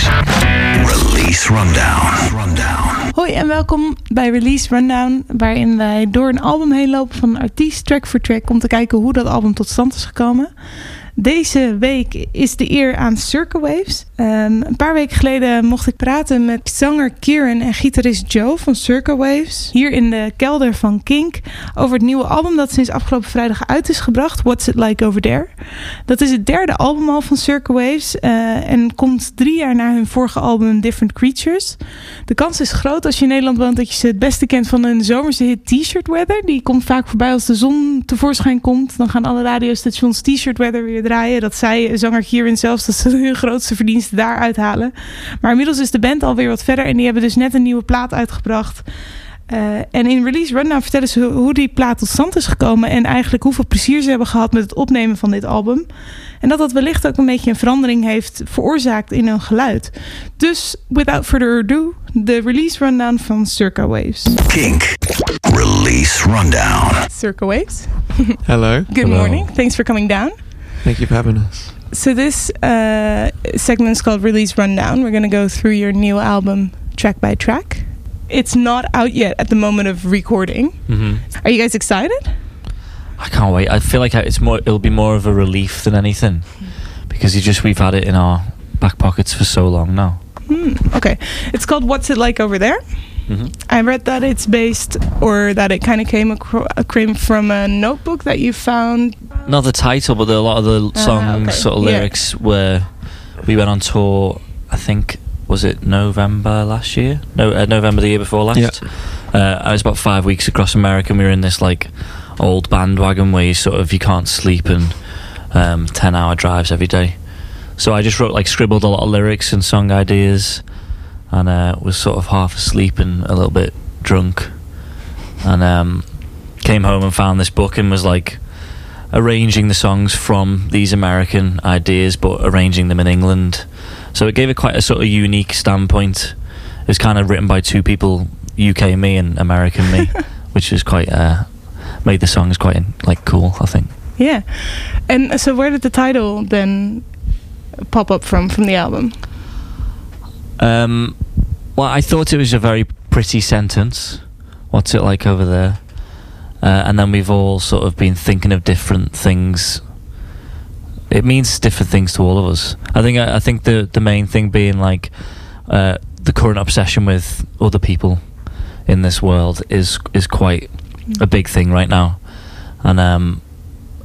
Release. Rundown. Hoi en welkom bij Release Rundown, waarin wij door een album heen lopen van artiest track voor track om te kijken hoe dat album tot stand is gekomen. Deze week is de eer aan Circle Waves. Ehm, een paar weken geleden mocht ik praten met zanger Kieran en gitarist Joe van Circle Waves. Hier in de kelder van Kink. Over het nieuwe album dat sinds afgelopen vrijdag uit is gebracht. What's It Like Over There. Dat is het derde album al van Circle Waves. eh, en komt drie jaar na hun vorige album Different Creatures. De kans is groot als je in Nederland woont dat je ze het beste kent van een zomerse hit T-shirt Weather. Die komt vaak voorbij als de zon tevoorschijn komt. Dan gaan alle radiostations T-shirt Weather weer draaien. Dat zei zanger Kieran zelfs dat ze hun grootste daar uithalen. Maar inmiddels is de band alweer wat verder en die hebben dus net een nieuwe plaat uitgebracht. Eh, en in Release Rundown vertellen ze hoe die plaat tot stand is gekomen en eigenlijk hoeveel plezier ze hebben gehad met het opnemen van dit album. En dat dat wellicht ook een beetje een verandering heeft veroorzaakt in hun geluid. Dus, without further ado, de Release Rundown van Circa Waves. Kink. Release Rundown. Circa Waves, Hello. good morning. Thanks for coming down. Thank you for having us. So this uh, segment is called Release Rundown. We're going to go through your new album track by track. It's not out yet at the moment of recording. hmm Are you guys excited? I can't wait. I feel like it's more. It'll be more of a relief than anything because you just we've had it in our back pockets for so long now. Hmm, okay. It's called What's It Like Over There? Hmm I read that it's based, or that it kind of came, acro- came from a notebook that you found. Not the title, but the, a lot of the Ah, songs, okay. sort of Yeah. lyrics were. We went on tour. I think was it November last year? No, uh, November the year before last. Yeah. Uh, I was about five weeks across America. and We were in this like old bandwagon where you sort of you can't sleep and um, ten hour drives every day. So I just wrote like scribbled a lot of lyrics and song ideas, and uh, was sort of half asleep and a little bit drunk, and um, came home and found this book and was like arranging the songs from these American ideas, but arranging them in England. So it gave it quite a sort of unique standpoint. It was kind of written by two people, UK me and American me, which is quite uh, made the songs quite like cool. I think. Yeah. And so, where did the title then pop up from, from the album? Um, well, I thought it was a very pretty sentence. What's it like over there? Uh, and then we've all sort of been thinking of different things. It means different things to all of us. I think. I, I think the the main thing being like uh, the current obsession with other people in this world is is quite a big thing right now, and um,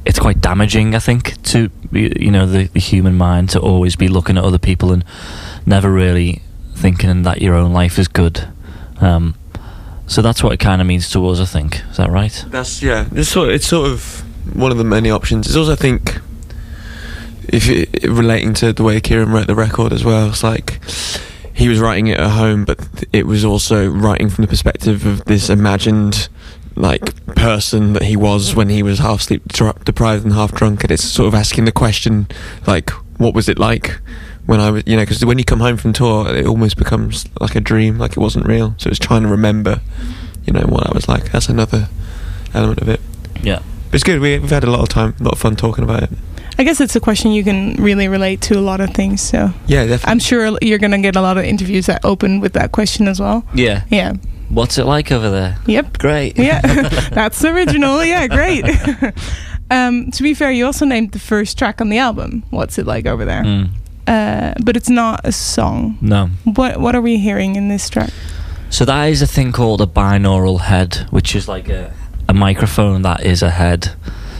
it's quite damaging. I think to you know the, the human mind to always be looking at other people and never really thinking that your own life is good. Um, so that's what it kind of means to us. I think is that right? That's yeah. It's sort. It's sort of one of the many options. It's also I think if it, relating to the way Kieran wrote the record as well. It's like he was writing it at home, but it was also writing from the perspective of this imagined like person that he was when he was half sleep deprived and half drunk, and it's sort of asking the question like, what was it like? When I was, you know, because when you come home from tour, it almost becomes like a dream, like it wasn't real. So it's trying to remember, you know, what I was like. That's another element of it. Yeah. But it's good. We, we've had a lot of time, a lot of fun talking about it. I guess it's a question you can really relate to a lot of things. So, Yeah, definitely. I'm sure you're going to get a lot of interviews that open with that question as well. Yeah. Yeah. What's it like over there? Yep. Great. Yeah. That's original. Yeah, great. um, to be fair, you also named the first track on the album. What's it like over there? Mm, Uh, but it's not a song. no. What What are we hearing in this track? So that is a thing called a binaural head, which is like a, a microphone that is a head.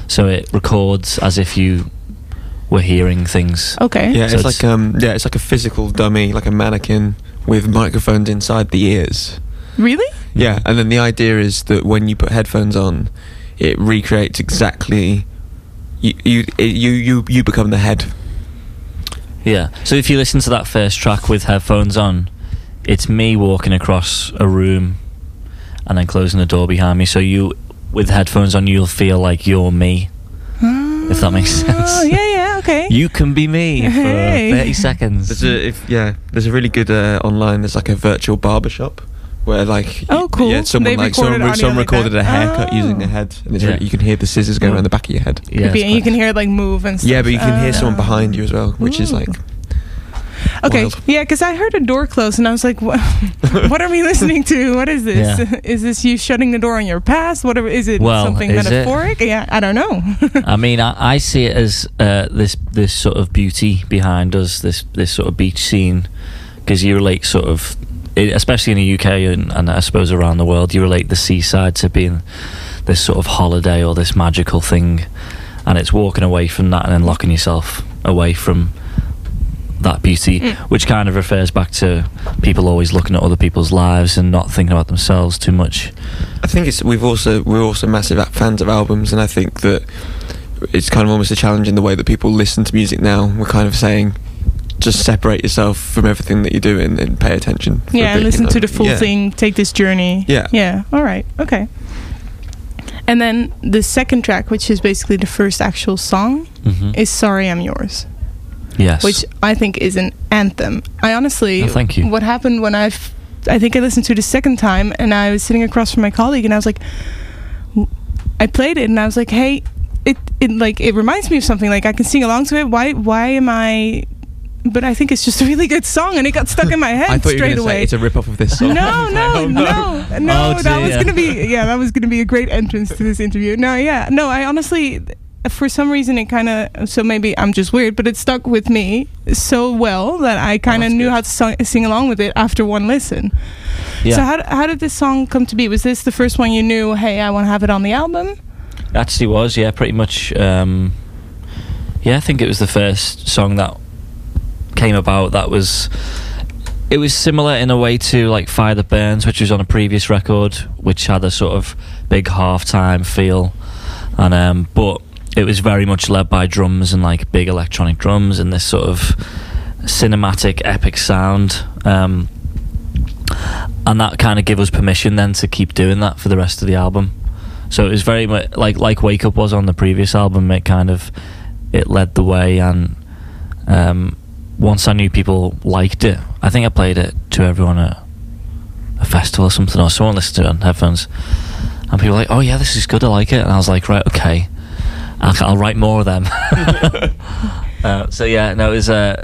So it records as if you were hearing things. Okay. yeah, So it's, it's- like um, yeah, it's like a physical dummy, like a mannequin with microphones inside the ears. Really? Yeah, and then the idea is that when you put headphones on, it recreates exactly. You you you you you become the head. Yeah. So if you listen to that first track with headphones on, it's me walking across a room and then closing the door behind me. So you, with headphones on, you'll feel like you're me. If that makes sense. Oh, yeah, yeah, okay. You can be me for Hey. 30 seconds. There's a if yeah, there's a really good uh, online. There's like a virtual barbershop where like Oh, cool. yeah, someone They've like someone, recorded audio someone recorded that. a haircut Oh. using a head, and Yeah. really, you can hear the scissors going around the back of your head. Yeah, Could be, and you can hear it like move and stuff. Yeah, but you can hear Oh. someone behind you as well, which is like Okay, Wild. yeah, because I heard a door close and I was like, what, what are we listening to? What is this? Yeah. Is this you shutting the door on your past? What are, is it Well, something is it? Yeah, I don't know. I mean, I, I see it as uh, this this sort of beauty behind us, this this sort of beach scene, because you relate sort of, i- especially in the UK and, and I suppose around the world, you relate the seaside to being this sort of holiday or this magical thing, and it's walking away from that and then locking yourself away from that beauty, Mm. which kind of refers back to people always looking at other people's lives and not thinking about themselves too much. I think it's we've also we're also massive fans of albums, and I think that it's kind of almost a challenge in the way that people listen to music now. We're kind of saying, just separate yourself from everything that you're doing and pay attention. yeah, bit, you listen know? to the full Yeah. thing, take this journey. Yeah. Yeah, all right, okay. And then the second track, which is basically the first actual song, hmm is Sorry I'm Yours. yes, which I think is an anthem. I honestly, Oh, thank you. What happened when I, I think I listened to it the second time, and I was sitting across from my colleague, and I was like, I played it, and I was like, hey, it, it like it reminds me of something. Like I can sing along to it. Why, why am I? But I think it's just a really good song, and it got stuck in my head I thought you were straight to say away. it's a rip off of this song. No, no, Oh, no, no. Oh, that was gonna be yeah, that was gonna be a great entrance to this interview. No, yeah, no. I honestly, for some reason, it kind of so maybe I'm just weird, but it stuck with me so well that I kind of that's knew good. how to song, sing along with it after one listen. yeah. So how how did this song come to be? Was this the first one you knew? Hey, I want to have it on the album. Actually, was yeah, pretty much. Um, yeah, I think it was the first song that came about. That was. It was similar in a way to like Fire That Burns, which was on a previous record, which had a sort of big halftime feel, and um, but it was very much led by drums and like big electronic drums and this sort of cinematic epic sound. Um, and that kind of gave us permission then to keep doing that for the rest of the album. So it was very much like like Wake Up was on the previous album. It kind of it led the way, and um, once I knew people liked it, I think I played it to everyone at a festival or something, or someone listened to it on headphones, and people were like, "Oh yeah, this is good. I like it." And I was like, "Right, okay, I'll, I'll write more of them." uh, so yeah, no, it was uh,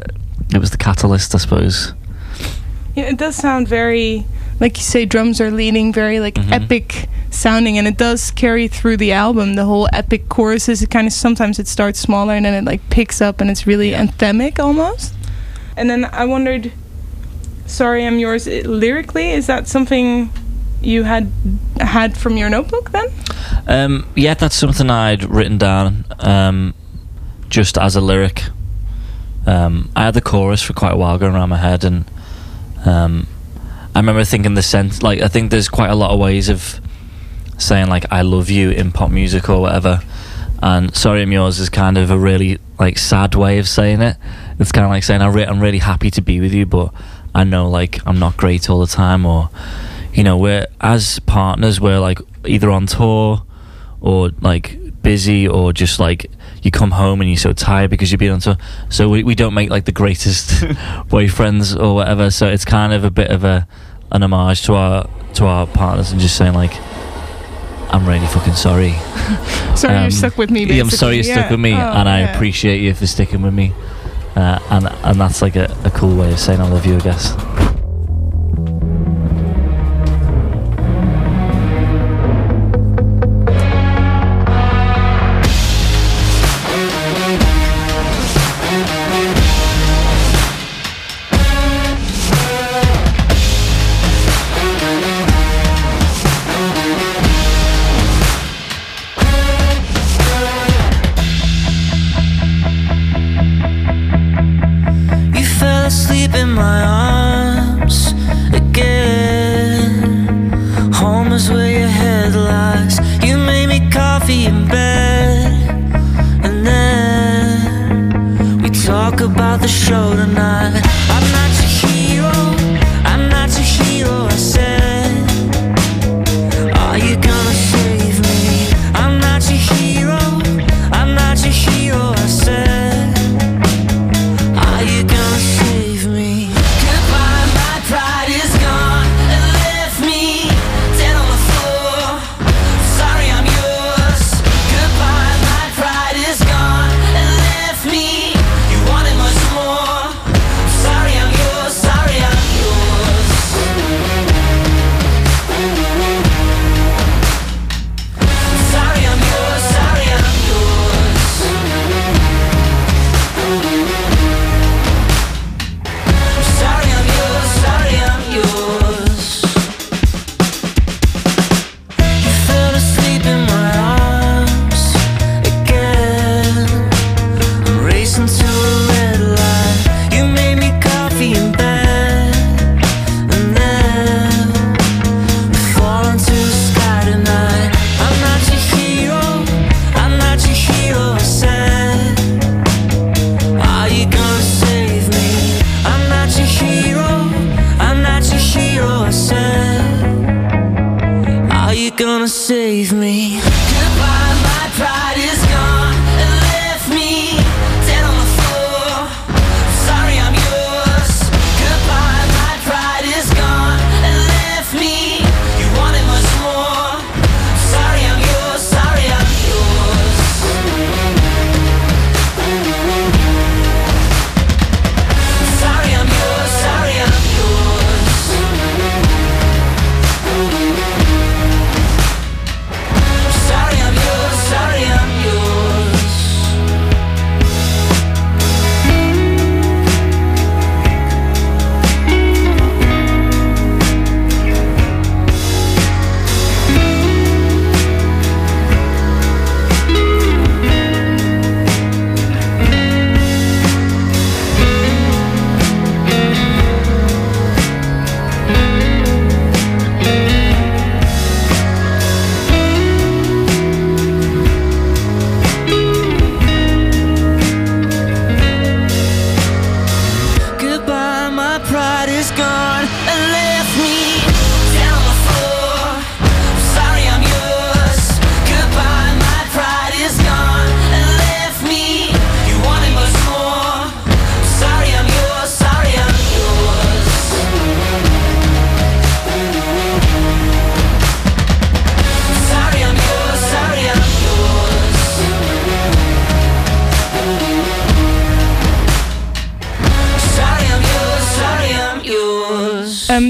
it was the catalyst, I suppose. Yeah, it does sound very like you say. Drums are leading, very like Mhm. epic sounding, and it does carry through the album. The whole epic choruses. It kind of sometimes it starts smaller and then it like picks up, and it's really anthemic almost. And then I wondered, sorry, I'm yours. It, lyrically, is that something you had had from your notebook then? Um, yeah, that's something I'd written down um, just as a lyric. Um, I had the chorus for quite a while going around my head, and um, I remember thinking the sense like I think there's quite a lot of ways of saying like I love you in pop music or whatever. And sorry, I'm yours is kind of a really like sad way of saying it. It's kind of like saying I re- I'm really happy to be with you, but I know like I'm not great all the time, or you know, we're as partners, we're like either on tour or like busy or just like you come home and you're so tired because you've been on tour. So we, we don't make like the greatest boyfriends or whatever. So it's kind of a bit of a an homage to our to our partners and just saying like I'm really fucking sorry. Sorry, Um, you're stuck with me. Yeah, I'm sorry you're Yeah. stuck with me, Oh, and I yeah. appreciate you for sticking with me. Uh, and and that's like a, a cool way of saying I love you, I guess. My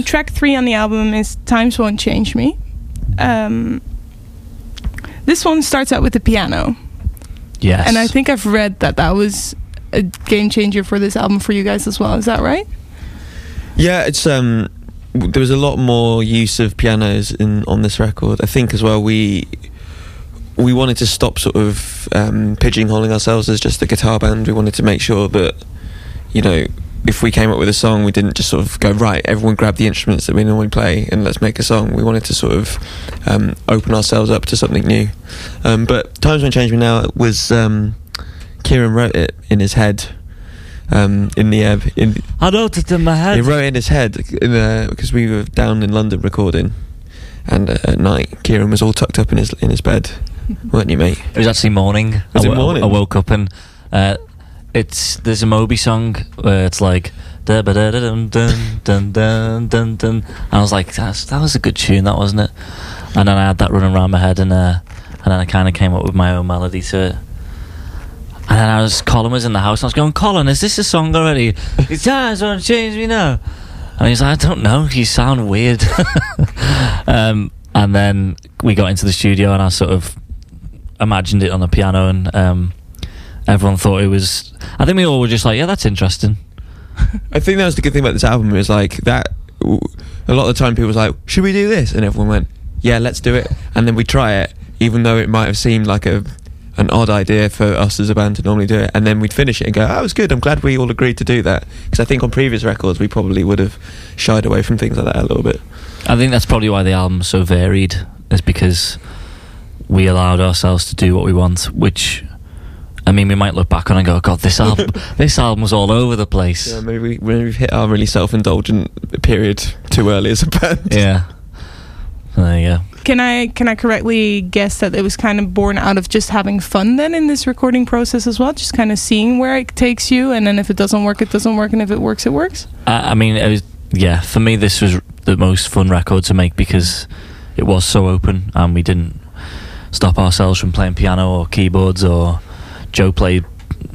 Um, track three on the album is Times Won't Change Me. Um, this one starts out with the piano. Yes. And I think I've read that that was a game changer for this album for you guys as well. Is that right? Yeah, it's um there was a lot more use of pianos in on this record. I think as well we we wanted to stop sort of um, pigeonholing ourselves as just a guitar band. We wanted to make sure that you know if we came up with a song, we didn't just sort of go right. Everyone grab the instruments that we normally play and let's make a song. We wanted to sort of um, open ourselves up to something new. Um, but times won't change me now was um, Kieran wrote it in his head. Um, in the uh, in I wrote it in my head. he wrote it in his head because we were down in London recording, and uh, at night Kieran was all tucked up in his in his bed, weren't you, mate? It was actually morning. Was I, it morning? I woke up and uh, it's there's a Moby song where it's like da ba da da dun dun dun dun dun dun. And I was like, That's, that was a good tune, that wasn't it? And then I had that running around my head, and uh, and then I kind of came up with my own melody to it. And then I was Colin was in the house, and I was going, Colin, is this a song already? His times won't change me now. And he's like, I don't know, you sound weird. um, and then we got into the studio, and I sort of imagined it on the piano, and um, everyone thought it was. I think we all were just like, yeah, that's interesting. I think that was the good thing about this album. It was like that. A lot of the time, people was like, "Should we do this?" And everyone went, "Yeah, let's do it." And then we try it, even though it might have seemed like a an odd idea for us as a band to normally do it. And then we'd finish it and go, "Oh, it was good. I'm glad we all agreed to do that." Because I think on previous records, we probably would have shied away from things like that a little bit. I think that's probably why the album's so varied, is because we allowed ourselves to do what we want, which. I mean, we might look back on and go, "God, this album, this album was all over the place." Yeah, maybe, we, maybe we've hit our really self-indulgent period too early as a band. Yeah. So there you go. Can I can I correctly guess that it was kind of born out of just having fun then in this recording process as well, just kind of seeing where it takes you, and then if it doesn't work, it doesn't work, and if it works, it works. I, I mean, it was, yeah, for me, this was the most fun record to make because it was so open and we didn't stop ourselves from playing piano or keyboards or Joe played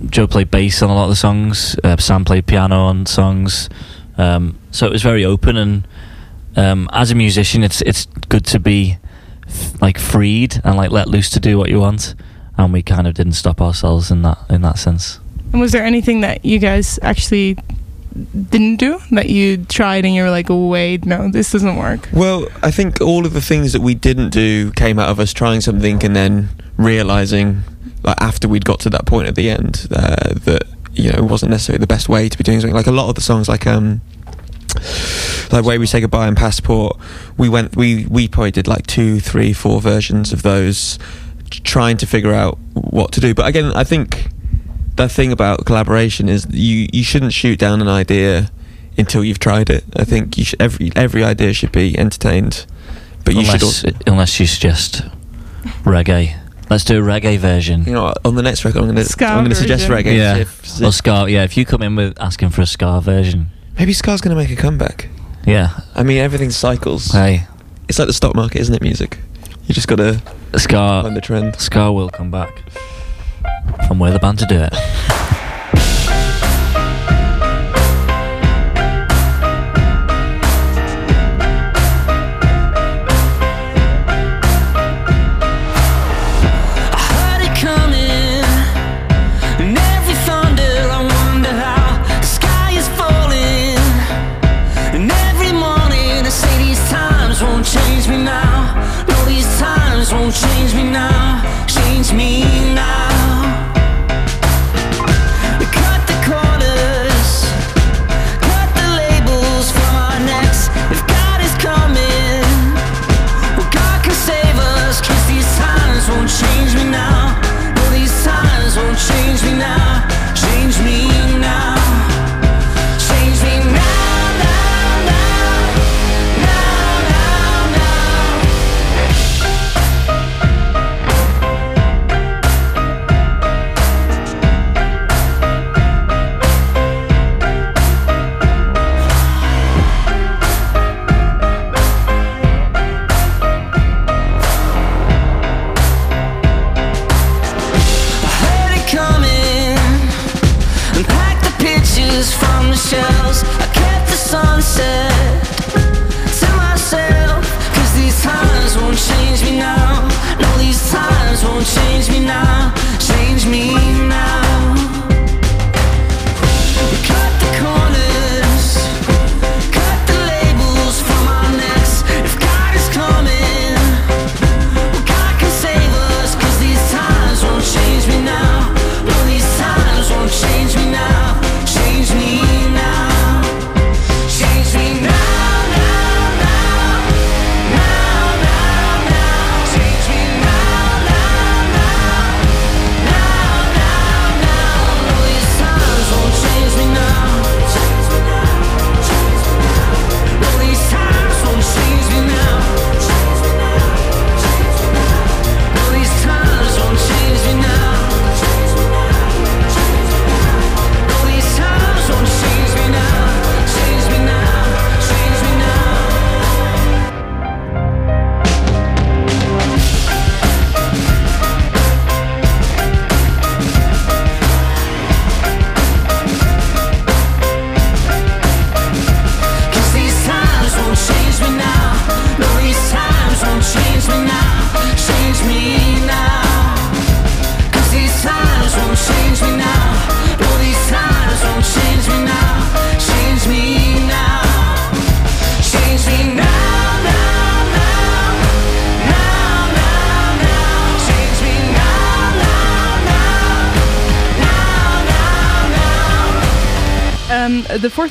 Joe played bass on a lot of the songs. Uh, Sam played piano on songs. Um, so it was very open and um, as a musician, it's it's good to be f- like freed and like let loose to do what you want. And we kind of didn't stop ourselves in that in that sense. And was there anything that you guys actually didn't do that you tried and you were like, wait, no, this doesn't work? Well, I think all of the things that we didn't do came out of us trying something and then realizing, like after we'd got to that point at the end, uh, that you know wasn't necessarily the best way to be doing something. Like a lot of the songs, like um, like way we say goodbye and passport, we went we we probably did like two, three, four versions of those, trying to figure out what to do. But again, I think the thing about collaboration is you you shouldn't shoot down an idea until you've tried it. I think you should, every every idea should be entertained, but you unless, should also. unless you suggest reggae. Let's do a reggae version. You know, what, on the next record, I'm going to I'm going to suggest version. reggae. yeah, See if- or ska. Yeah, if you come in with asking for a ska version, maybe Ska's going to make a comeback. yeah. I mean, everything cycles. Hey, It's like the stock market, isn't it? Music. You just got to ska. find the trend. Ska will come back, and we're the band to do it.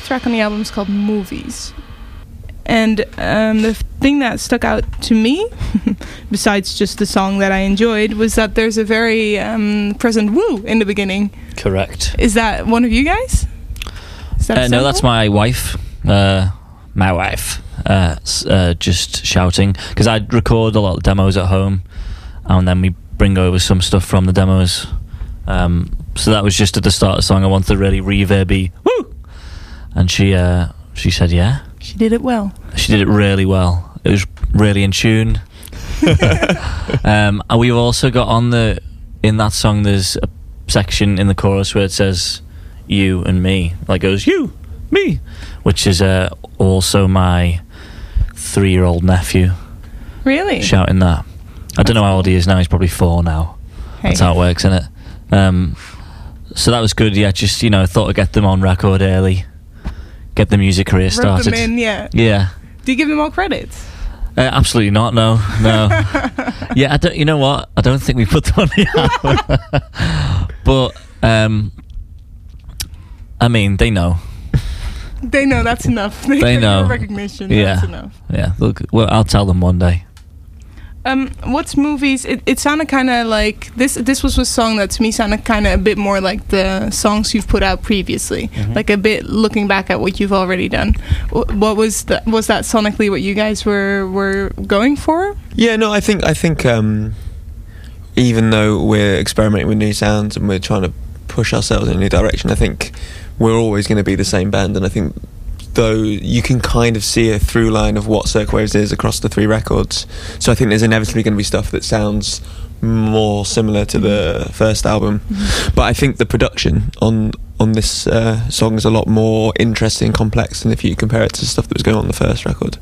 track on the album is called Movies. And um, the thing that stuck out to me, besides just the song that I enjoyed, was that there's a very um, present woo in the beginning. Correct. Is that one of you guys? Is that Uh, no, that's my wife. Uh, my wife. Uh, uh, just shouting because I record a lot of demos at home, and then we bring over some stuff from the demos. Um, so that was just at the start of the song. I wanted to really reverby, woo, and she uh, she said yeah. She did it well. She did it really well. It was really in tune. um, and we've also got on the in that song. There's a section in the chorus where it says "you" and "me," like it goes "you, me," which is uh, also my three-year-old nephew Really? shouting that. I don't know how old he is now. He's probably four now. Hey. That's how it works, isn't it? Um, so that was good. Yeah, just you know, I thought I'd get them on record early, get the music career Rub started. them in, yeah. Yeah. Do you give them all credits? Uh, absolutely not. No, no. yeah, I don't. You know what? I don't think we put them on the album. but um, I mean, they know. They know that's enough. They get know. recognition. Yeah. That's enough. Yeah, look. Well, I'll tell them one day. Um, what's movies? It, it sounded kind of like this. This was a song that to me sounded kind of a bit more like the songs you've put out previously, Mhm. like a bit looking back at what you've already done. What was that? Was that sonically what you guys were were going for? Yeah, no, I think I think um, even though we're experimenting with new sounds and we're trying to push ourselves in a new direction, I think we're always going to be the same band. And I think though you can kind of see a through line of what Cirque Circa Waves is across the three records. So I think there's inevitably going to be stuff that sounds more similar to the first album. But I think the production on on this uh, song is a lot more interesting and complex than if you compare it to stuff that was going on the first record.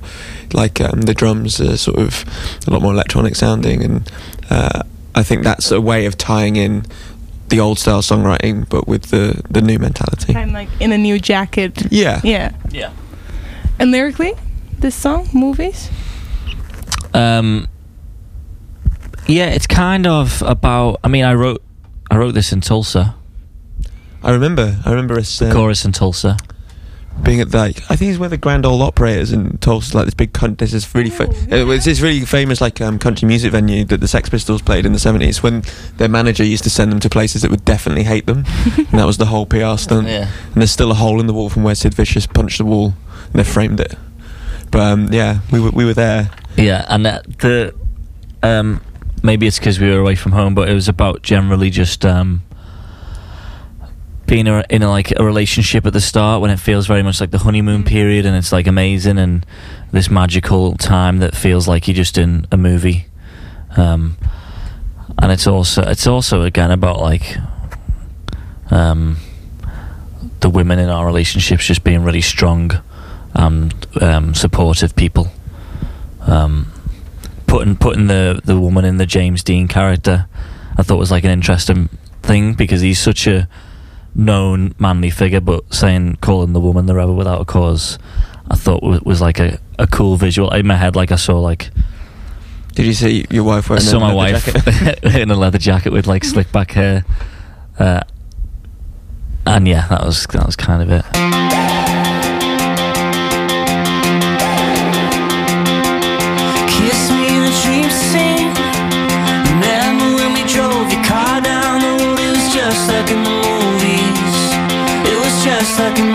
Like um, the drums are sort of a lot more electronic sounding, and uh, I think that's a way of tying in the old style songwriting, but with the the new mentality. Kind of like in a new jacket. Yeah, Yeah. Yeah. And lyrically, this song, movies. Um, yeah, it's kind of about. I mean, I wrote, I wrote this in Tulsa, I remember. I remember us the um, chorus in Tulsa. Being at like I think it's where the Grand Ole Opry is in Tulsa, like this big country. There's this really fa- Oh, it was this really famous like um, country music venue that the Sex Pistols played in the seventies. When their manager used to send them to places that would definitely hate them, and that was the whole PR stunt. Yeah. And there's still a hole in the wall from where Sid Vicious punched the wall, and they framed it. But um, yeah, we were we were there. Yeah, and that, the um, maybe it's because we were away from home, but it was about generally just um, being a, in a, like a relationship at the start when it feels very much like the honeymoon Mm. period, and it's like amazing and this magical time that feels like you're just in a movie. Um, and it's also it's also again about like um, the women in our relationships just being really strong and um, supportive people. Um, putting putting the the woman in the James Dean character, I thought was like an interesting thing because he's such a known manly figure, but saying calling the woman the rebel without a cause, I thought was, was like a, a cool visual in my head. Like I saw like Did you see your wife wearing? I saw a my leather wife jacket? in a leather jacket with like slick back hair, uh, and yeah, that was that was kind of it. It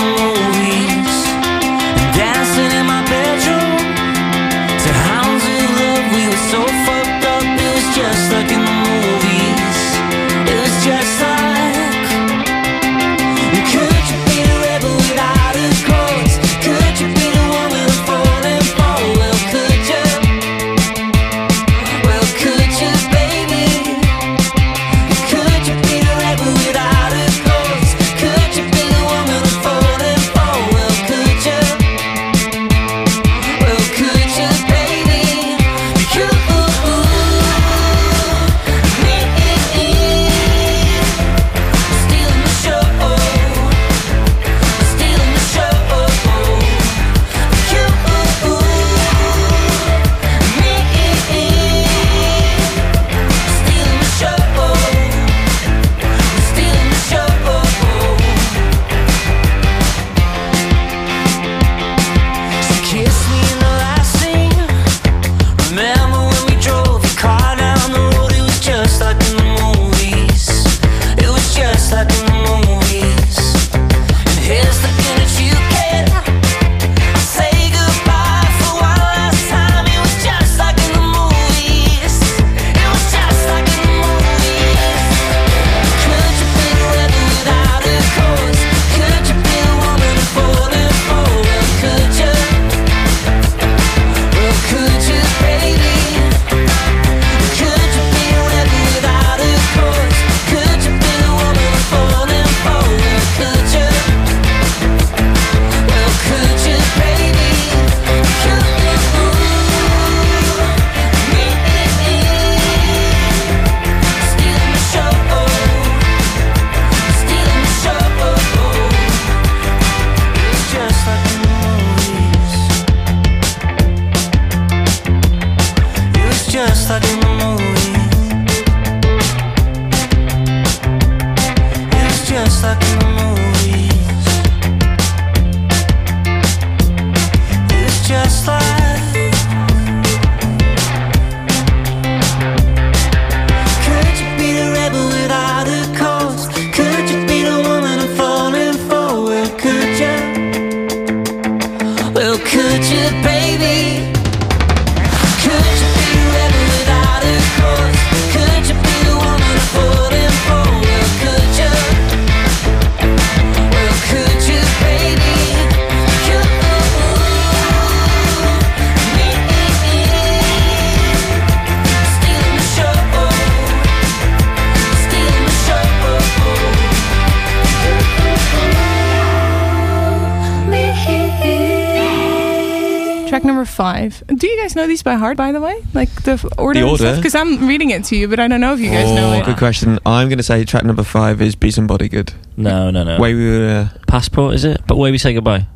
you guys know these by heart, by the way? Like the order? The order? Because I'm reading it to you, but I don't know if you guys know oh, it. good question. I'm going to say track number five is Be Somebody Good. No, no, no. Way we were. Uh, Passport, is it? But way we say goodbye.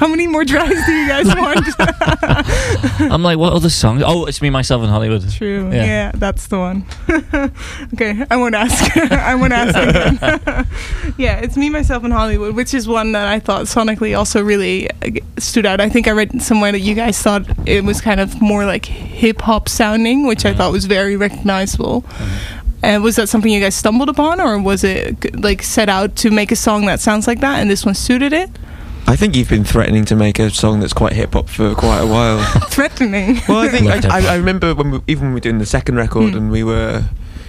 How many more tries do you guys want? I'm like, what other songs? Oh, it's me, myself, and Hollywood. True. Yeah. Yeah. that's the one. okay, I won't ask. I won't ask again. yeah, it's me, myself, and Hollywood, which is one that I thought sonically also really uh, stood out. I think I read somewhere that you guys thought it was kind of more like hip hop sounding, which I thought was very recognizable. And was that something you guys stumbled upon, or was it like set out to make a song that sounds like that, and this one suited it? I think you've been threatening to make a song that's quite hip hop for quite a while. Threatening. well, I think I. I, I remember when we, even when we were doing the second record Mm. and we were,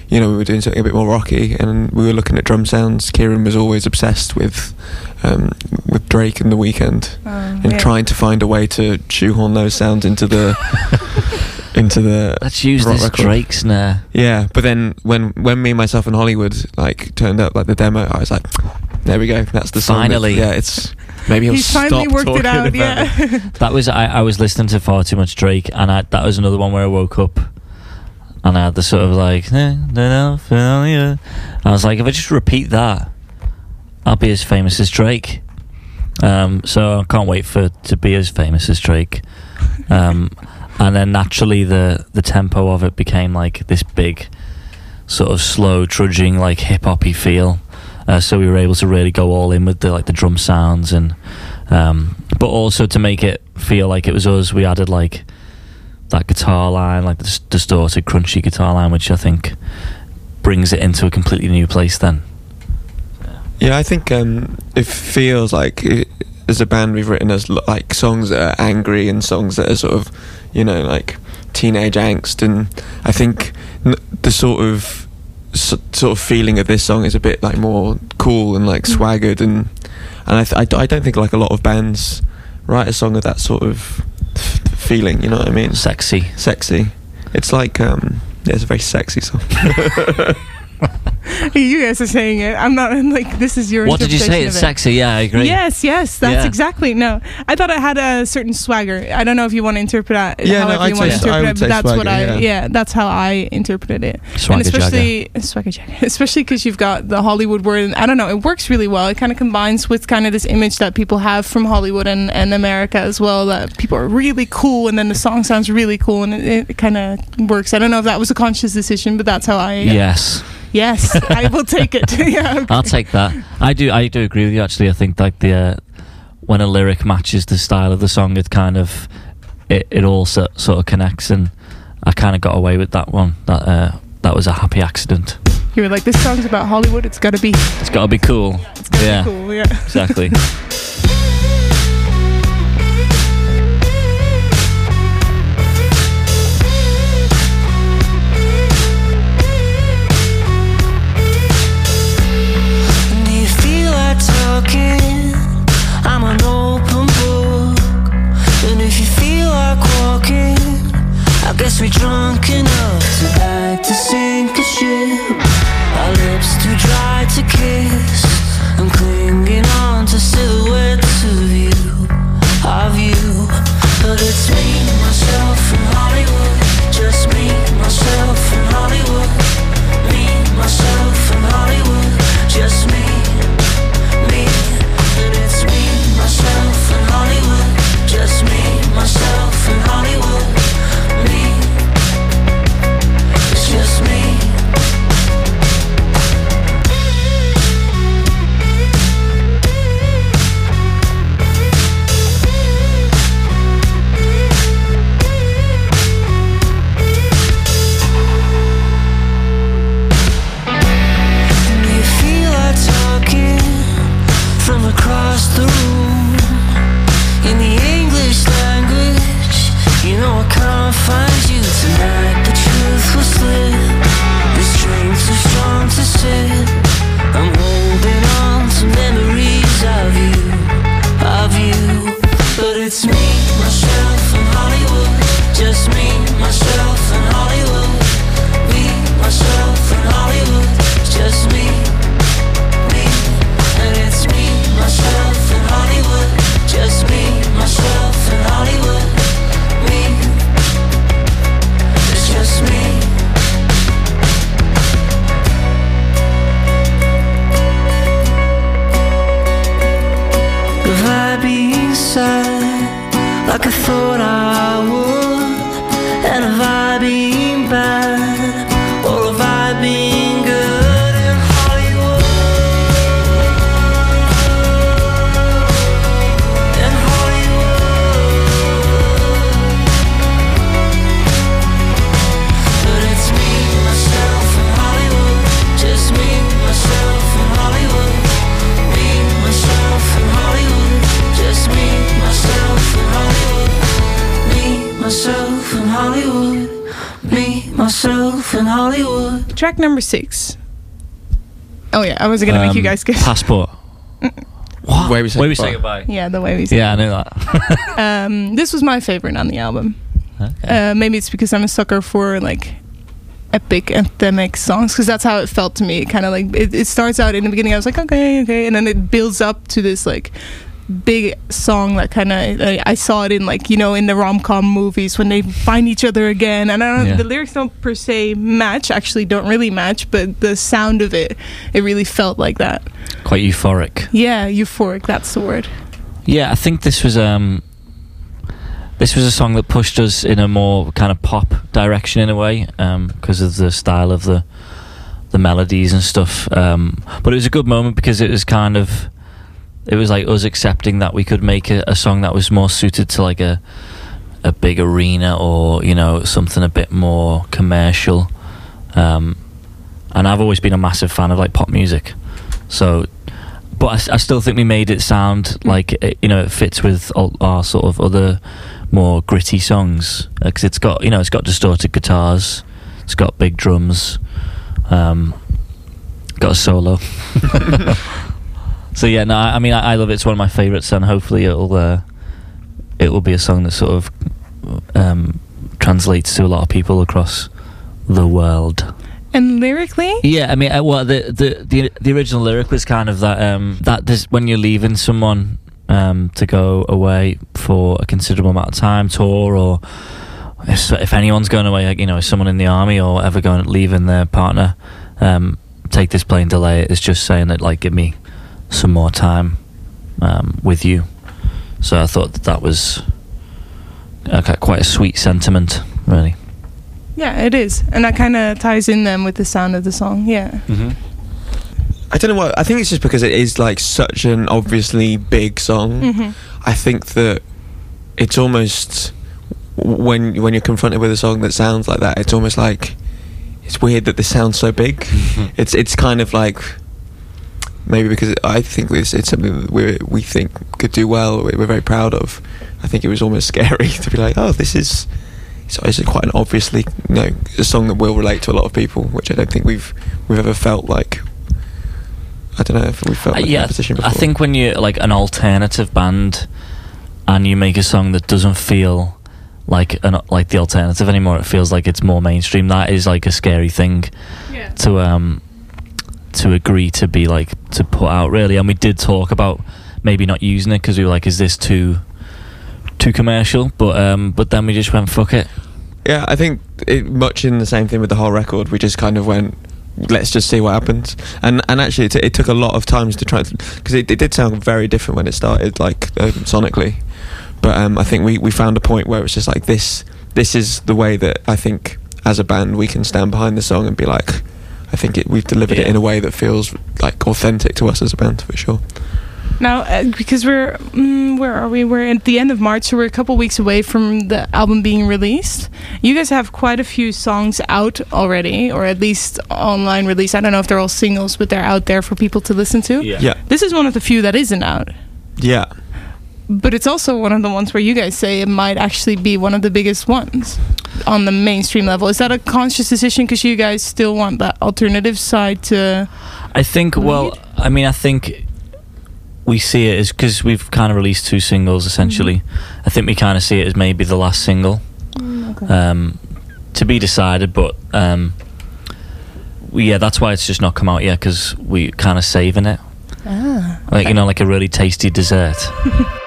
you know, we were doing something a bit more rocky and we were looking at drum sounds. Kieran was always obsessed with um, with Drake and The Weeknd Uh, and yeah. trying to find a way to shoehorn those sounds into the into the Let's use rock this record. Drake snare. Yeah, but then when when me myself and Hollywood like turned up like the demo, I was like, there we go, that's the song. that- Finally. yeah, it's maybe he'll He's finally stop worked it talking out. about Yeah. That was I, I was listening to far too much Drake, and I, that was another one where I woke up and I had the sort of like, "Eh, don't know, feel. I was like, if I just repeat that, I'll be as famous as Drake. Um, so I can't wait for to be as famous as Drake. Um, and then naturally, the the tempo of it became like this big, sort of slow, trudging, like hip hoppy feel. Uh, so we were able to really go all in with the like the drum sounds and, um, but also to make it feel like it was us, we added like that guitar line, like the distorted, crunchy guitar line, which I think brings it into a completely new place. Then Yeah, I think um, it feels like it, as a band we've written as like songs that are angry and songs that are sort of, you know, like teenage angst, and I think the sort of s- sort of feeling of this song is a bit like more cool and like Mm. swaggered, and and I, th- I, d- I don't think like a lot of bands write a song of that sort of f- feeling. You know what I mean? sexy. Sexy. It's like um, yeah, it's a very sexy song. you guys are saying it. I'm not like this is your. What did you say? It's it. sexy. Yeah, I agree. Yes, yes, that's Yeah. exactly. No, I thought it had a certain swagger. I don't know if you want to interpret that. Yeah, however I'd you want to say- I interpret would it, but that's what swagger, I. yeah. Yeah. that's how I interpreted it. Swagger and especially swagger jacket, especially because you've got the Hollywood word. And I don't know, it works really well. It kind of combines with kind of this image that people have from Hollywood and, and America as well. That people are really cool, and then the song sounds really cool, and it, it kind of works. I don't know if that was a conscious decision, but that's how I. Yes, Yes, I will take it. yeah. okay. I'll take that. I do. I do agree with you. Actually, I think like the uh, when a lyric matches the style of the song, it kind of it, it all so, sort of connects, and I kind of got away with that one. That uh, that was a happy accident. You were like, this song's about Hollywood. It's got to be. It's got to be cool. It's got to Yeah. be cool. Yeah. Exactly. we're drunk enough tonight to sink a ship. Our lips too dry to kiss. I'm clinging on to silhouettes of you, of you. But it's me, myself, and Hollywood. Just me, myself, and Hollywood. Me, myself, and Hollywood. Just me. fã de Track number six. Oh yeah, I wasn't gonna make you Um, guys guess. Passport. What? Way We Say Way we Goodbye. say goodbye. Yeah, the way we say. Yeah, I knew that. Um, this was my favorite on the album. Okay. Uh, maybe it's because I'm a sucker for like epic anthemic songs because that's how it felt to me. It kind of like it, it starts out in the beginning. I was like, okay, okay, and then it builds up to this like big song that kind of I, I saw it in like you know in the rom com movies when they find each other again. And I don't Yeah. the lyrics don't per se match. Actually, don't really match, but the sound of it, it really felt like that. Quite euphoric. Yeah, euphoric. That's the word. Yeah, I think this was um this was a song that pushed us in a more kind of pop direction in a way because of the style of the the melodies and stuff. Um, but it was a good moment because it was kind of it was like us accepting that we could make a, a song that was more suited to like a a big arena or you know something a bit more commercial. Um, and I've always been a massive fan of like pop music, so but I still think we made it sound like it, you know it fits with all our sort of other more gritty songs because it's got you know it's got distorted guitars, it's got big drums, um, got a solo. so yeah, no, I, I mean I, I love it. It's one of my favourites, and hopefully it'll uh, it will be a song that sort of um, translates to a lot of people across the world. And lyrically, Yeah, I mean, uh, well, the, the the the original lyric was kind of that um, that this, when you're leaving someone um, to go away for a considerable amount of time, tour, or if, if anyone's going away, like, you know, someone in the army or ever going leaving their partner, um, take this plane, delay it. It's just saying that like, give me some more time um, with you. So I thought that that was uh, quite a sweet sentiment, really. yeah, it is, and that kind of ties in then with the sound of the song. Yeah. Mm-hmm. I don't know what. I think it's just because it is like such an obviously big song. Mhm. I think that it's almost when when you're confronted with a song that sounds like that, it's almost like it's weird that this sounds so big. Mm-hmm. It's it's kind of like maybe because I think it's, it's something that we we think could do well. We're very proud of. I think it was almost scary to be like, oh, this is. So it's quite an obviously, you know, a song that will relate to a lot of people, which I don't think we've we've ever felt like. I don't know if we felt Uh, like yeah, that position before. I think when you're like an alternative band and you make a song that doesn't feel like an like the alternative anymore, it feels like it's more mainstream. That is like a scary thing Yeah. to um to agree to be like to put out really. And we did talk about maybe not using it because we were like, is this too too commercial? But um but then we just went fuck it. Yeah, I think it, much in the same thing with the whole record. We just kind of went, let's just see what happens. And and actually, it, it took a lot of times to try because it, it did sound very different when it started, like um, sonically. But um, I think we, we found a point where it's just like this. This is the way that I think as a band we can stand behind the song and be like, I think it, we've delivered it in a way that feels like authentic to us as a band for sure. Now, uh, because we're mm, where are we? We're at the end of March, so we're a couple weeks away from the album being released. You guys have quite a few songs out already, or at least online release. I don't know if they're all singles, but they're out there for people to listen to. Yeah, This is one of the few that isn't out. yeah. But it's also one of the ones where you guys say it might actually be one of the biggest ones on the mainstream level. Is that a conscious decision because you guys still want that alternative side to? I think. Well, I mean, I think we see it as because we've kind of released two singles essentially. I think we kind of see it as maybe the last single um, to be decided, but um, we, yeah, that's why it's just not come out yet because we're kind of saving it, Ah, like you know, like a really tasty dessert.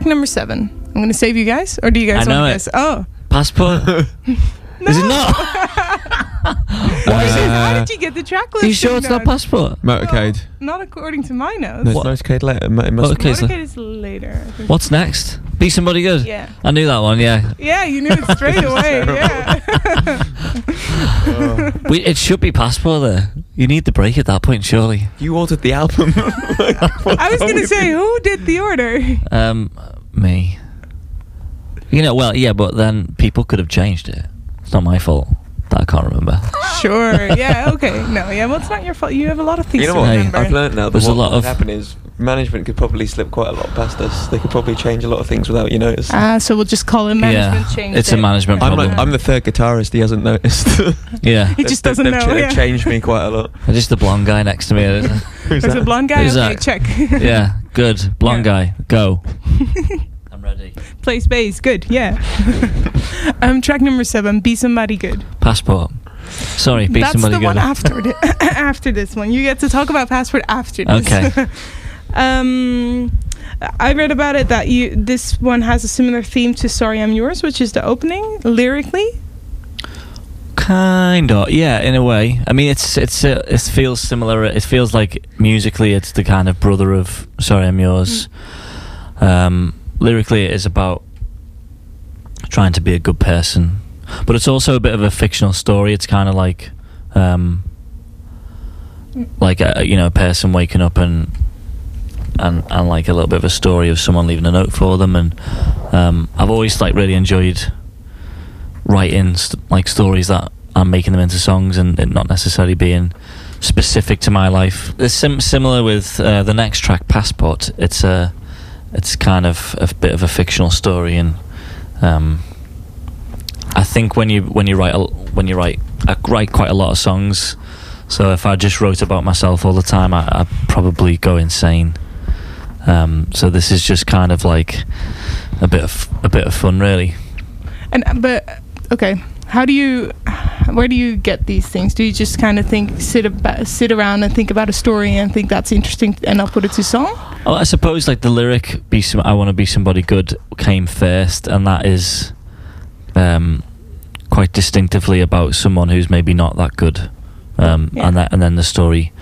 track number seven. I'm going to save you guys, or do you guys I know want to it. guess? Oh, Passport. Is it not? Why is it? How did you get the track list? Are you sure it's not passport? Motorcade. Not according to my notes. No, it's motorcade later. It it must Okay, so- Motorcade is later. I think. What's next? Be somebody good. Yeah. I knew that one. Yeah. Yeah, you knew it straight away. Yeah. We, it should be passport there. You need the break at that point, surely. You ordered the album. I was going to say, who did the order? Um, me. You know, well, yeah, but then people could have changed it. It's not my fault that I can't remember. Sure. Yeah. Okay. No. Yeah. Well, it's not your fault. You have a lot of things You know to what? Hey. I've learned now that There's a lot of- happen is management could probably slip quite a lot past us. They could probably change a lot of things without you noticing. Ah, so we'll just call it management yeah, change. it's a it. management I'm, problem. like, I'm the third guitarist. He hasn't noticed. yeah, He just They've- doesn't they've, know. cha- They've yeah. changed me quite a lot. just the blonde guy next to me. Who's There's a blonde guy. Who's okay, that? check. yeah, good. Blonde Yeah. guy, go. I'm ready. Play space. Good. Yeah. um, track number seven. Be somebody good. Passport. Sorry, be That's somebody the one after the, after this one. You get to talk about passport after this. Okay. Um, I read about it that you this one has a similar theme to "Sorry I'm Yours," which is the opening lyrically. Kind of, yeah, in a way. I mean, it's it's uh, it feels similar. It feels like musically, it's the kind of brother of "Sorry I'm Yours." Um, lyrically, it is about trying to be a good person, but it's also a bit of a fictional story. It's kind of like, um, like a, you know, a person waking up and and and like a little bit of a story of someone leaving a note for them. And um, I've always like really enjoyed writing st- like stories that I'm making them into songs and not necessarily being specific to my life. It's sim- similar with uh, the next track, Passport. It's a it's kind of a bit of a fictional story, and um, I think when you when you write a, when you write I write quite a lot of songs. So if I just wrote about myself all the time, I, I'd probably go insane. Um, so this is just kind of like a bit of a bit of fun, really. And uh, but okay, how do you? Where do you get these things? Do you just kind of think sit about, sit around and think about a story and think that's interesting and I'll put it to song? Oh, I suppose like the lyric "Be some, I want to be somebody good" came first, and that is um, quite distinctively about someone who's maybe not that good, um, Yeah. and that, and then the story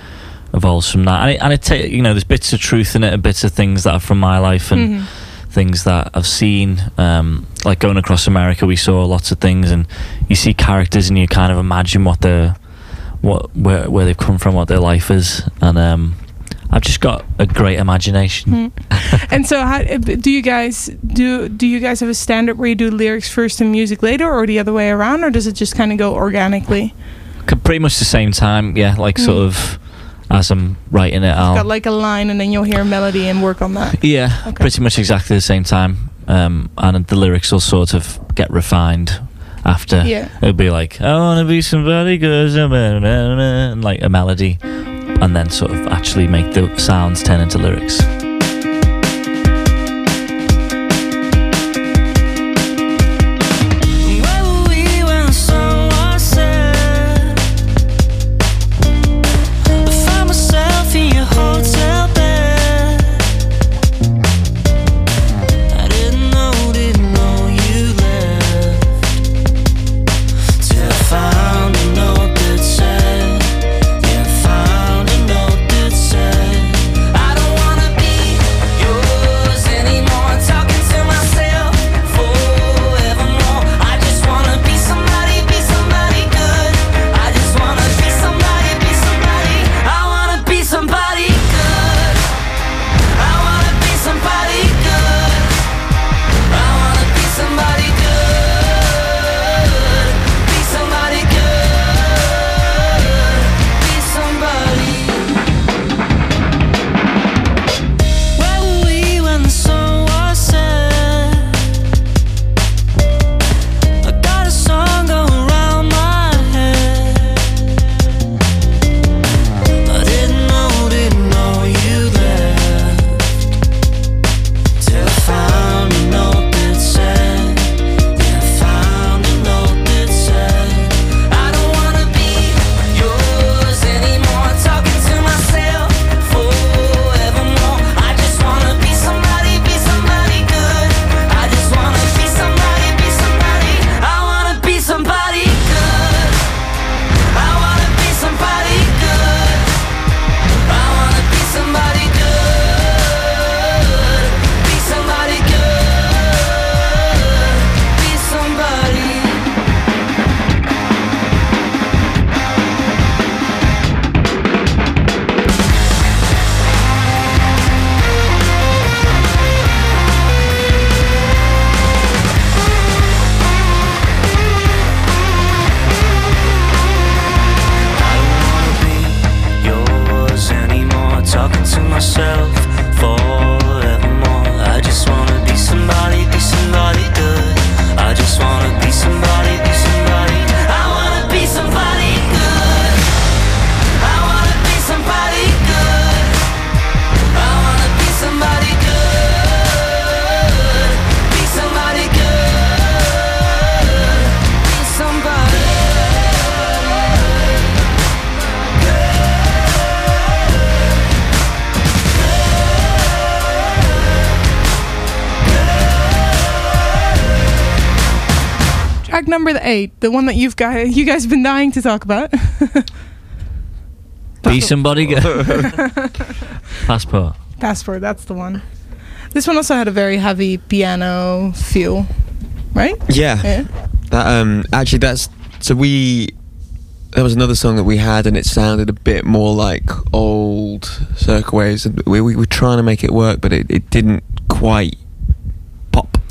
evolves from that. And it, and it ta- you know, there's bits of truth in it, and bits of things that are from my life, and Mhm. things that I've seen. Um, like going across America, we saw lots of things, and you see characters, and you kind of imagine what they're, what where where they've come from, what their life is, and um, I've just got a great imagination. Hmm. and so, how do you guys do? Do you guys have a standard where you do lyrics first and music later, or the other way around, or does it just kind of go organically? Pretty much the same time, yeah. Like sort Mm. of as I'm writing it, I'll Got like a line, and then you'll hear a melody and work on that. yeah, Okay. pretty much exactly the same time. Um, and the lyrics will sort of get refined after. Yeah. It'll be like I wanna be somebody good, and like a melody, and then sort of actually make the sounds turn into lyrics. Track number eight, the one that you've got, you guys have been dying to talk about. Be somebody. Go. Passport. Passport, that's the one. This one also had a very heavy piano feel, right? Yeah. Yeah. That um actually that's so we there was another song that we had and it sounded a bit more like old Circa Waves and we, we were trying to make it work but it, it didn't quite pop.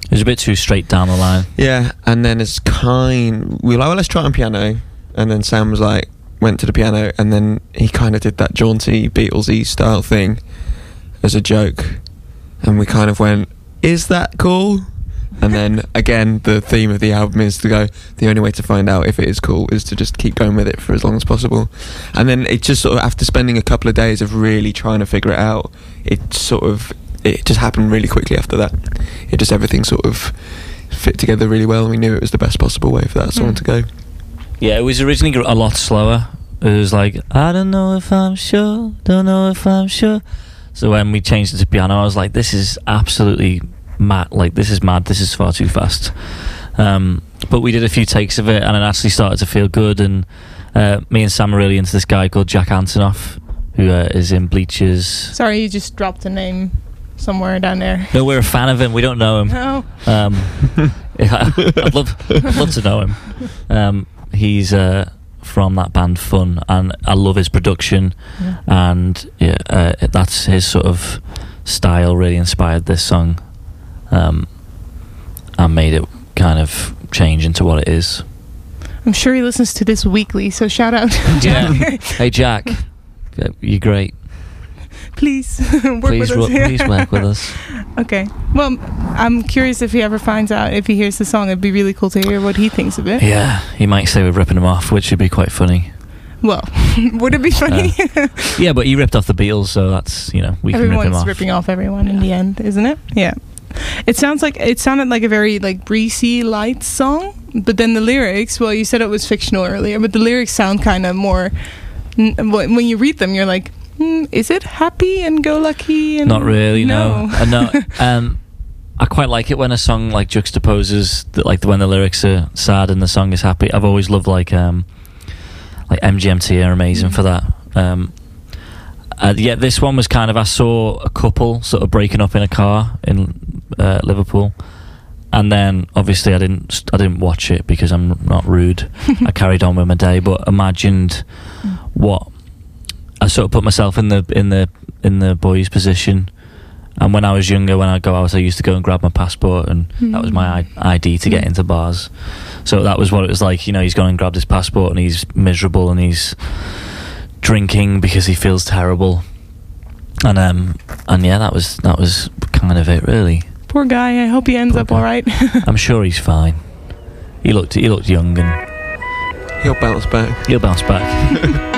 It was a bit too straight down the line. Yeah, and then it's kind we were like, well let's try on piano and then Sam was like went to the piano and then he kind of did that jaunty Beatlesy style thing as a joke and we kind of went, is that cool? And then again, the theme of the album is to go. The only way to find out if it is cool is to just keep going with it for as long as possible. And then it just sort of after spending a couple of days of really trying to figure it out, it sort of it just happened really quickly after that. It just everything sort of fit together really well, and we knew it was the best possible way for that song Mm. to go. Yeah, it was originally a lot slower. It was like, I don't know if I'm sure, don't know if I'm sure. So when we changed it to piano, I was like, this is absolutely mad. Like, this is mad. This is far too fast. Um, but we did a few takes of it, and it actually started to feel good. And uh, me and Sam are really into this guy called Jack Antonoff, who uh, is in Bleachers. Sorry, you just dropped a name somewhere down there. No, we're a fan of him. We don't know him. Oh, Um, yeah, I'd love, I'd love to know him. Um, he's uh, from that band Fun, and I love his production, yeah. and yeah, uh, that's his sort of style. Really inspired this song, um, and made it kind of change into what it is. I'm sure he listens to this weekly, so shout out. Yeah. Jack. Hey Jack, you're great. please work Please, with us. here. please work with us. Okay. Well, I'm curious if he ever finds out if he hears the song. It'd be really cool to hear what he thinks of it. Yeah, he might say we're ripping him off, which would be quite funny. Well, would it be funny? Uh, yeah, but he ripped off the Beatles, so that's you know we can rip him off. ripping off everyone in the end, isn't it? Yeah. It sounds like it sounded like a very like breezy light song, but then the lyrics. Well, you said it was fictional earlier, but the lyrics sound kind of more. when you read them, you're like, hmm, is it happy and go lucky? And Not really, no. no. Uh, no. Um, I quite like it when a song like juxtaposes, the, like when the lyrics are sad and the song is happy. I've always loved like um, like MGMT are amazing Mm. for that. Um, uh, yeah, this one was kind of I saw a couple sort of breaking up in a car in uh, Liverpool, and then obviously I didn't I didn't watch it because I'm not rude. I carried on with my day, but imagined what I sort of put myself in the in the in the boy's position. And when I was younger, when I go out, I used to go and grab my passport, and that was my ID to get Mm. into bars. So that was what it was like. You know, he's gone and grabbed his passport, and he's miserable, and he's drinking because he feels terrible. And um, and yeah, that was that was kind of it, really. Poor guy. I hope he ends Poor up guy. all right. I'm sure he's fine. He looked he looked young, and He'll bounce back. he'll bounce back.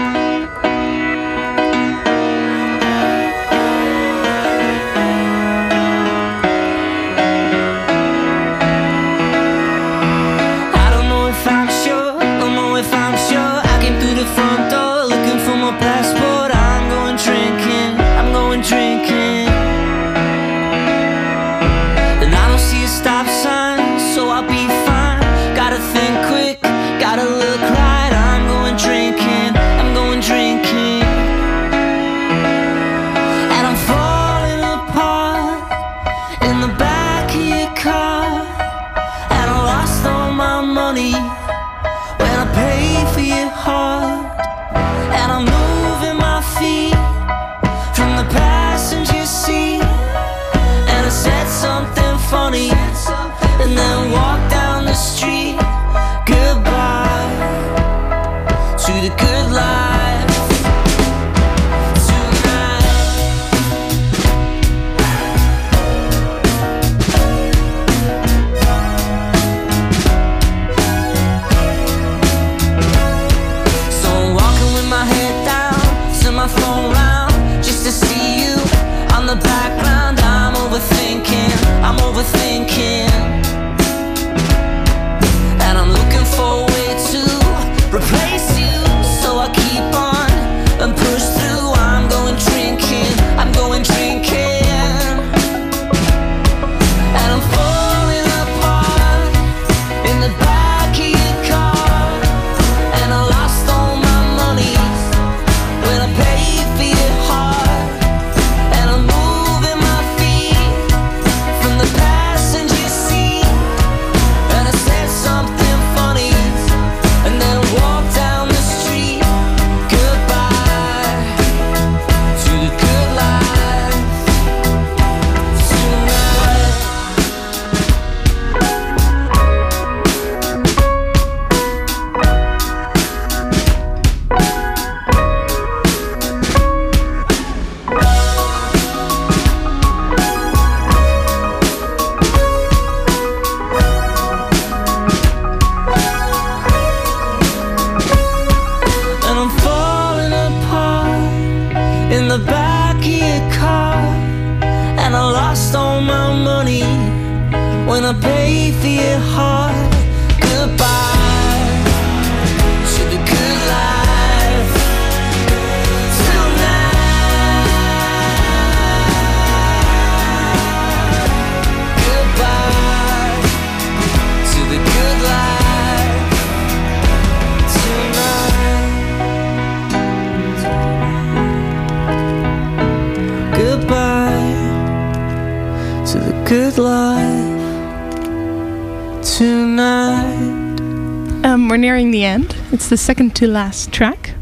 the second to last track.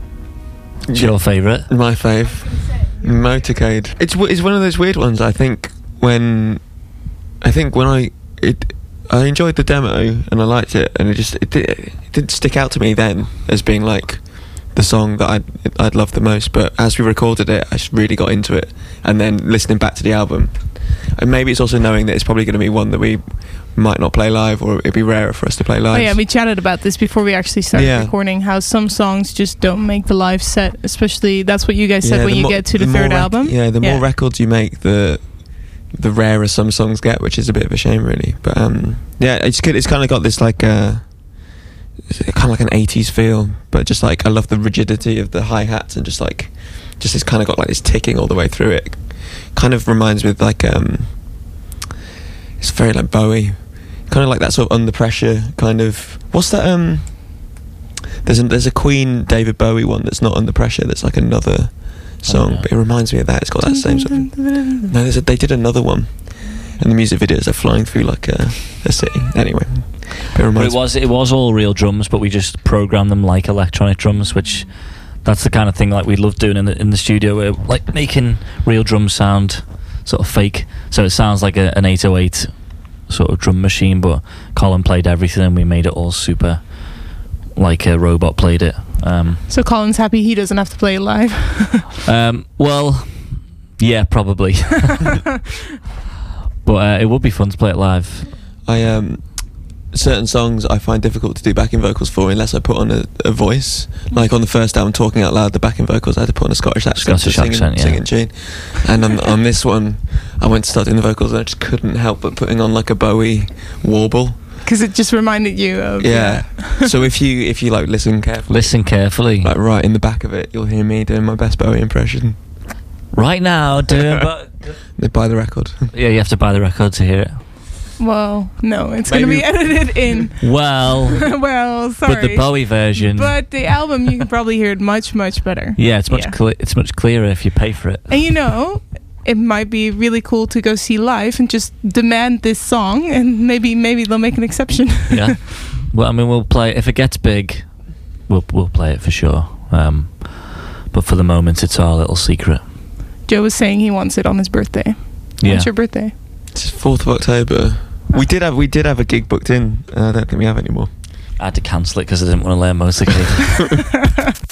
It's your favourite. My fave, Motorcade. It's w- it's one of those weird ones. I think when, I think when I it, I enjoyed the demo and I liked it, and it just it, di- it didn't stick out to me then as being like the song that I'd I'd love the most. But as we recorded it, I just really got into it, and then listening back to the album, and maybe it's also knowing that it's probably going to be one that we might not play live, or it'd be rarer for us to play live. Oh yeah, we chatted about this before we actually started Yeah. recording. How some songs just don't make the live set, especially that's what you guys said Yeah, when you get to the, more third album. Yeah, the Yeah. more records you make, the the rarer some songs get, which is a bit of a shame, really. But um, yeah, it's good. It's kind of got this like uh, kind of like an '80s feel, but just like I love the rigidity of the hi hats and just like just it's kind of got like this ticking all the way through it. Kind of reminds me of like um, it's very like Bowie, kind of like that sort of under pressure kind of. What's that um? There's a, there's a Queen David Bowie one that's not under pressure. That's like another song, but it reminds me of that. It's got that same sort of. No, there's a, they did another one, and the music videos are flying through like a, a city. Anyway, it But it was it was all real drums, but we just programmed them like electronic drums, which that's the kind of thing like we love doing in the in the studio. We're like making real drums sound sort of fake, so it sounds like a, an 808 sort of drum machine. But Colin played everything, and we made it all super like a robot played it. Um, So Colin's happy he doesn't have to play it live. um, well, yeah, probably. but uh, it would be fun to play it live. I um certain songs I find difficult to do backing vocals for unless I put on a, a voice. Like on the first album, talking out loud, the backing vocals I had to put on a Scottish accent, Scottish to sing, accent, yeah. sing in tune. And on, on this one, I went to start doing the vocals and I just couldn't help but putting on like a Bowie warble. Because it just reminded you of. Yeah. so if you if you like listen carefully, Listen carefully. like right in the back of it, you'll hear me doing my best Bowie impression. right now, doing. but They buy the record. yeah, you have to buy the record to hear it. Well, no, it's going to be edited in. Well, well, sorry. but the Bowie version. But the album, you can probably hear it much, much better. yeah, it's much Yeah. cle- it's much clearer if you pay for it. And you know, it might be really cool to go see live and just demand this song, and maybe maybe they'll make an exception. Yeah. well, I mean, we'll play if it gets big. We'll we'll play it for sure. Um, but for the moment, it's our little secret. Joe was saying he wants it on his birthday. Yeah. When's your birthday? It's fourth of October. We did have we did have a gig booked in. Uh, I don't think we have anymore. I had to cancel it because I didn't want to learn motorcade.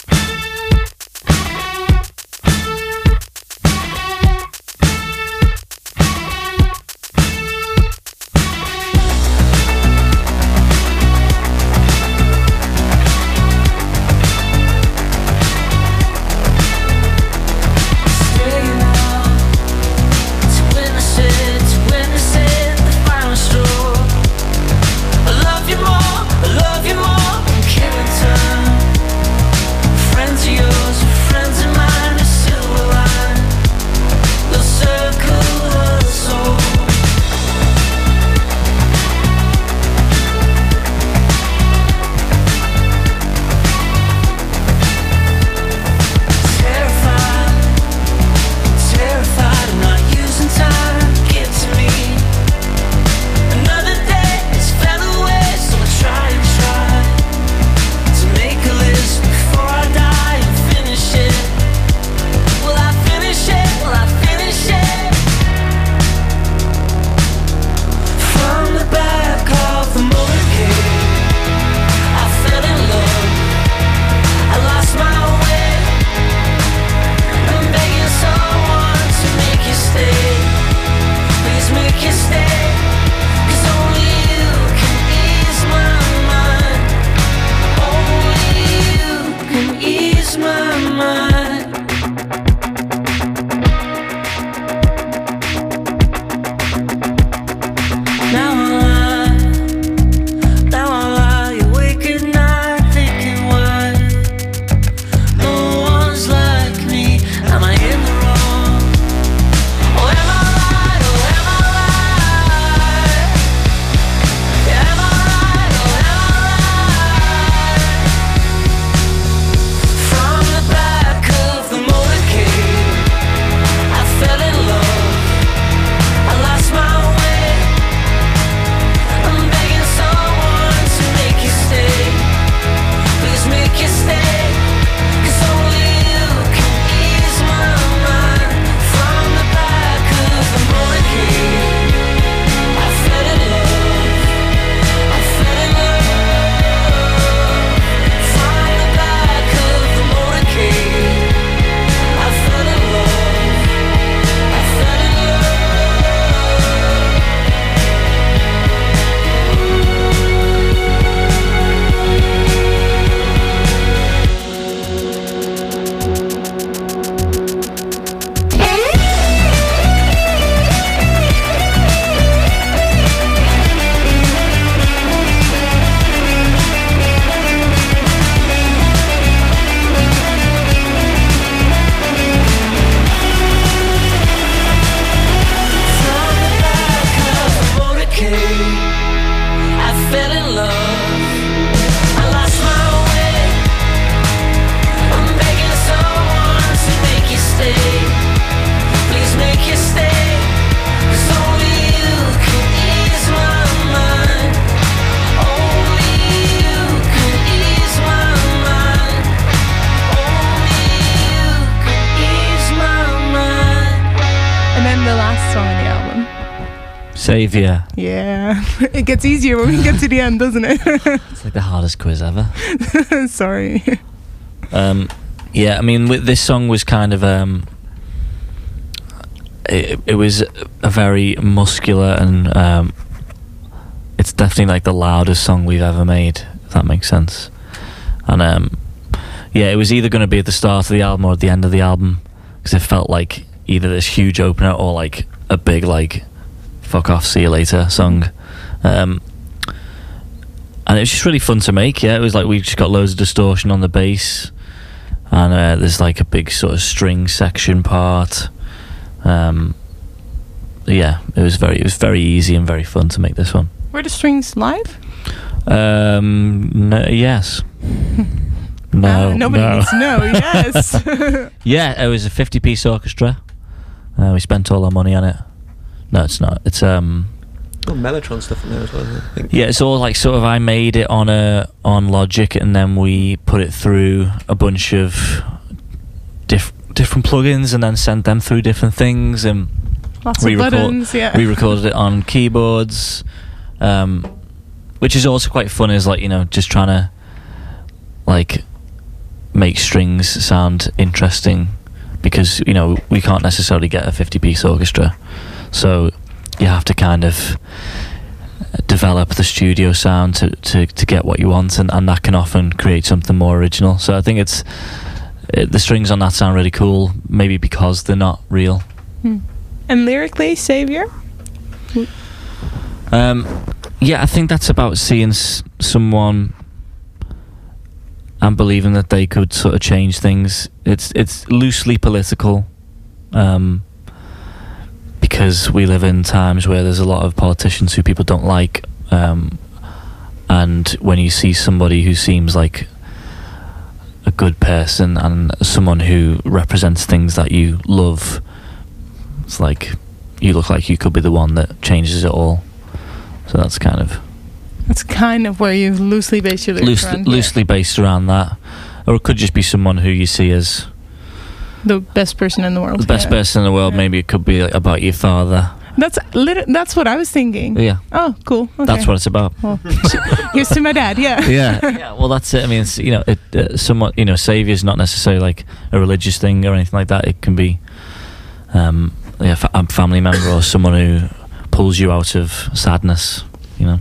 It gets easier when we get to the end, doesn't it? It's like the hardest quiz ever. Sorry. Um, yeah, I mean, with, this song was kind of um, it, it was a very muscular and um, it's definitely like the loudest song we've ever made. If that makes sense. And um, yeah, it was either going to be at the start of the album or at the end of the album because it felt like either this huge opener or like a big like fuck off, see you later song. Um, and it was just really fun to make. Yeah, it was like we just got loads of distortion on the bass, and uh, there's like a big sort of string section part. Um, yeah, it was very it was very easy and very fun to make this one. Were the strings live? Um, no, yes. No, Ah, nobody no. needs to know. Yes. Yeah, it was a 50 piece orchestra. Uh, we spent all our money on it. No, it's not. It's um Oh, Mellotron stuff in there as well. I think. yeah, it's all like sort of I made it on a on Logic and then we put it through a bunch of diff- different plugins and then sent them through different things and Lots of Re-record- buttons. Yeah. we recorded it on keyboards, um, which is also quite fun. Is like you know just trying to like make strings sound interesting because you know we can't necessarily get a 50 piece orchestra, so you have to kind of develop the studio sound to, to, to get what you want and, and that can often create something more original so I think it's it, the strings on that sound really cool maybe because they're not real Hmm. And lyrically, Savior. Um, yeah, I think that's about seeing s- someone and believing that they could sort of change things. It's it's loosely political, um, because we live in times where there's a lot of politicians who people don't like, um, and when you see somebody who seems like a good person and someone who represents things that you love, it's like you look like you could be the one that changes it all. So that's kind of That's kind of where you've loosely based your loosely, around, yeah. loosely based around that. Or it could just be someone who you see as the best person in the world. the best yeah. person in the world. Maybe it could be like about your father. That's lit- that's what I was thinking. Yeah, Oh, cool. Okay. that's what it's about. Well, here's to my dad. Yeah. yeah, yeah. Well, that's it. I mean, it's you know, it uh, somewhat you know, savior's not necessarily like a religious thing or anything like that. It can be, um, yeah, fa- a family member or someone who pulls you out of sadness. You know.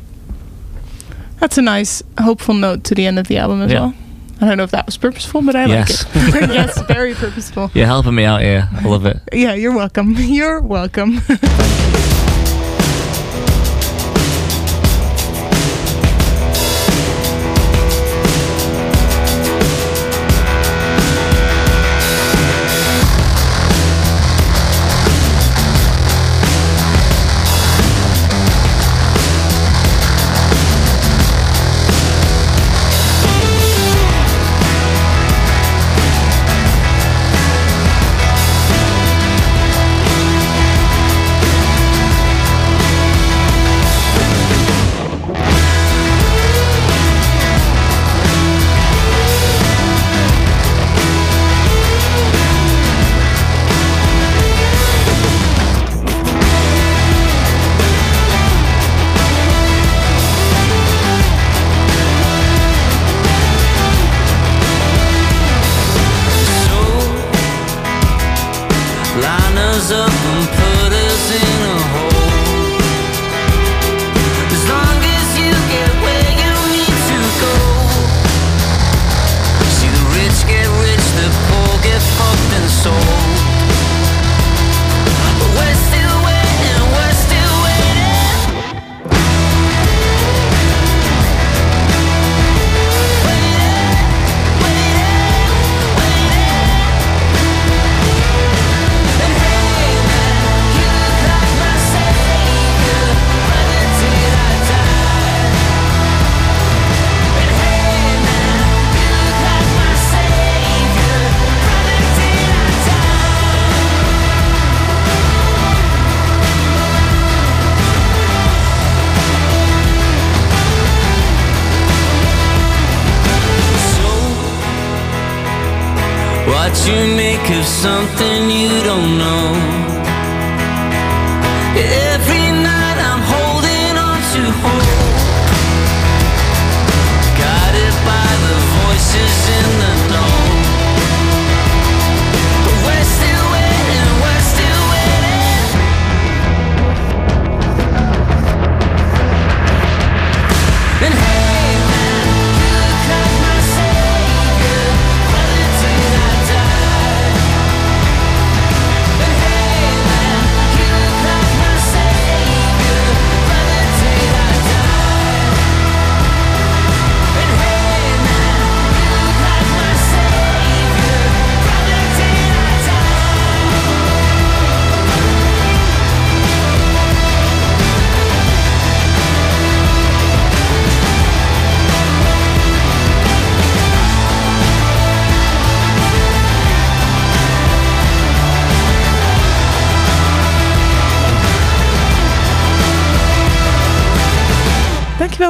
That's a nice, hopeful note to the end of the album as Yeah. well. I don't know if that was purposeful, but I Yes. like it. yes, very purposeful. You're helping me out here. I love it. Yeah, you're welcome. You're welcome. You make of something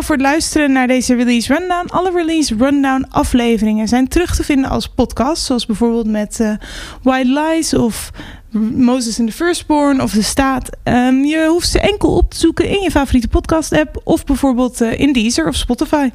voor het luisteren naar deze Release Rundown. Alle Release Rundown afleveringen zijn terug te vinden als podcast. Zoals bijvoorbeeld met uh, White Lies of Moses in the Firstborn of De Staat. Um, je hoeft ze enkel op te zoeken in je favoriete podcast app. Of bijvoorbeeld uh, in Deezer of Spotify.